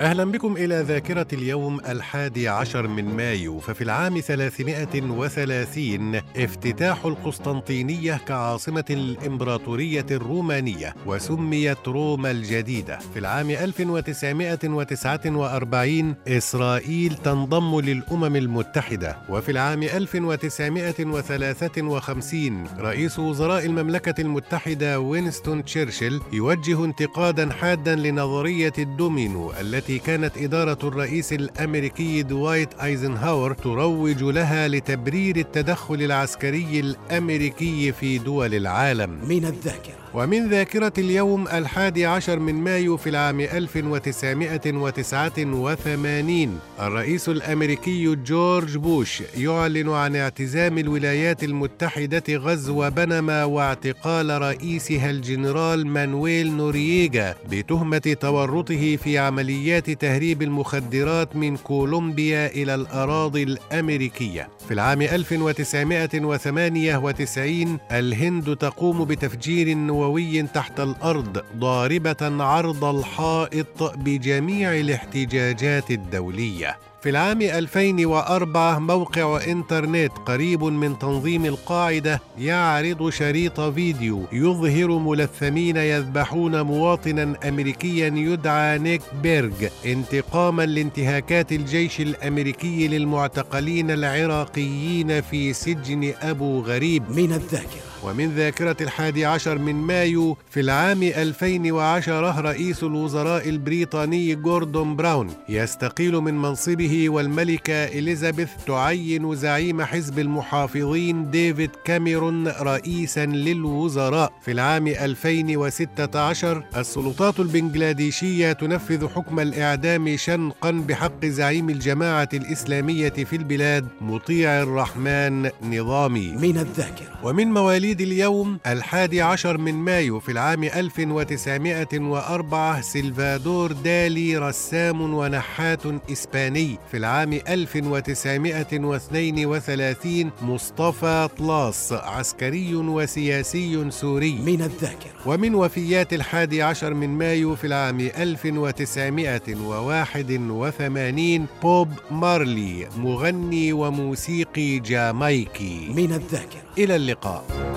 أهلا بكم إلى ذاكرة اليوم الحادي عشر من مايو ففي العام 330 افتتاح القسطنطينية كعاصمة الإمبراطورية الرومانية وسميت روما الجديدة. في العام 1949 إسرائيل تنضم للأمم المتحدة وفي العام 1953 رئيس وزراء المملكة المتحدة وينستون تشرشل يوجه انتقادا حادا لنظرية الدومينو التي التي كانت إدارة الرئيس الأمريكي دوايت أيزنهاور تروج لها لتبرير التدخل العسكري الأمريكي في دول العالم. من الذاكرة. ومن ذاكرة اليوم الحادي عشر من مايو في العام 1989 الرئيس الأمريكي جورج بوش يعلن عن اعتزام الولايات المتحدة غزو بنما واعتقال رئيسها الجنرال مانويل نورييجا بتهمة تورطه في عمليات تهريب المخدرات من كولومبيا إلى الأراضي الأمريكية. في العام 1998 الهند تقوم بتفجير نووي تحت الأرض ضاربة عرض الحائط بجميع الاحتجاجات الدولية. في العام 2004 موقع إنترنت قريب من تنظيم القاعدة يعرض شريط فيديو يظهر ملثمين يذبحون مواطنا أمريكيا يدعى نيك بيرج انتقاما لانتهاكات الجيش الأمريكي للمعتقلين العراقيين في سجن أبو غريب. من الذاكرة. ومن ذاكرة الحادي عشر من مايو في العام 2010 رئيس الوزراء البريطاني جوردون براون يستقيل من منصبه والملكة إليزابيث تعين زعيم حزب المحافظين ديفيد كاميرون رئيسا للوزراء. في العام 2016 السلطات البنغلاديشية تنفذ حكم الإعدام شنقا بحق زعيم الجماعة الإسلامية في البلاد مطيع الرحمن نظامي. من الذاكرة. ومن مواليد مواليد اليوم الحادي عشر من مايو في العام 1904 سلفادور دالي رسام ونحات إسباني. في العام 1932 مصطفى طلاس عسكري وسياسي سوري. من الذاكرة. ومن وفيات الحادي عشر من مايو في العام 1981 بوب مارلي مغني وموسيقي جامايكي. من الذاكرة. إلى اللقاء.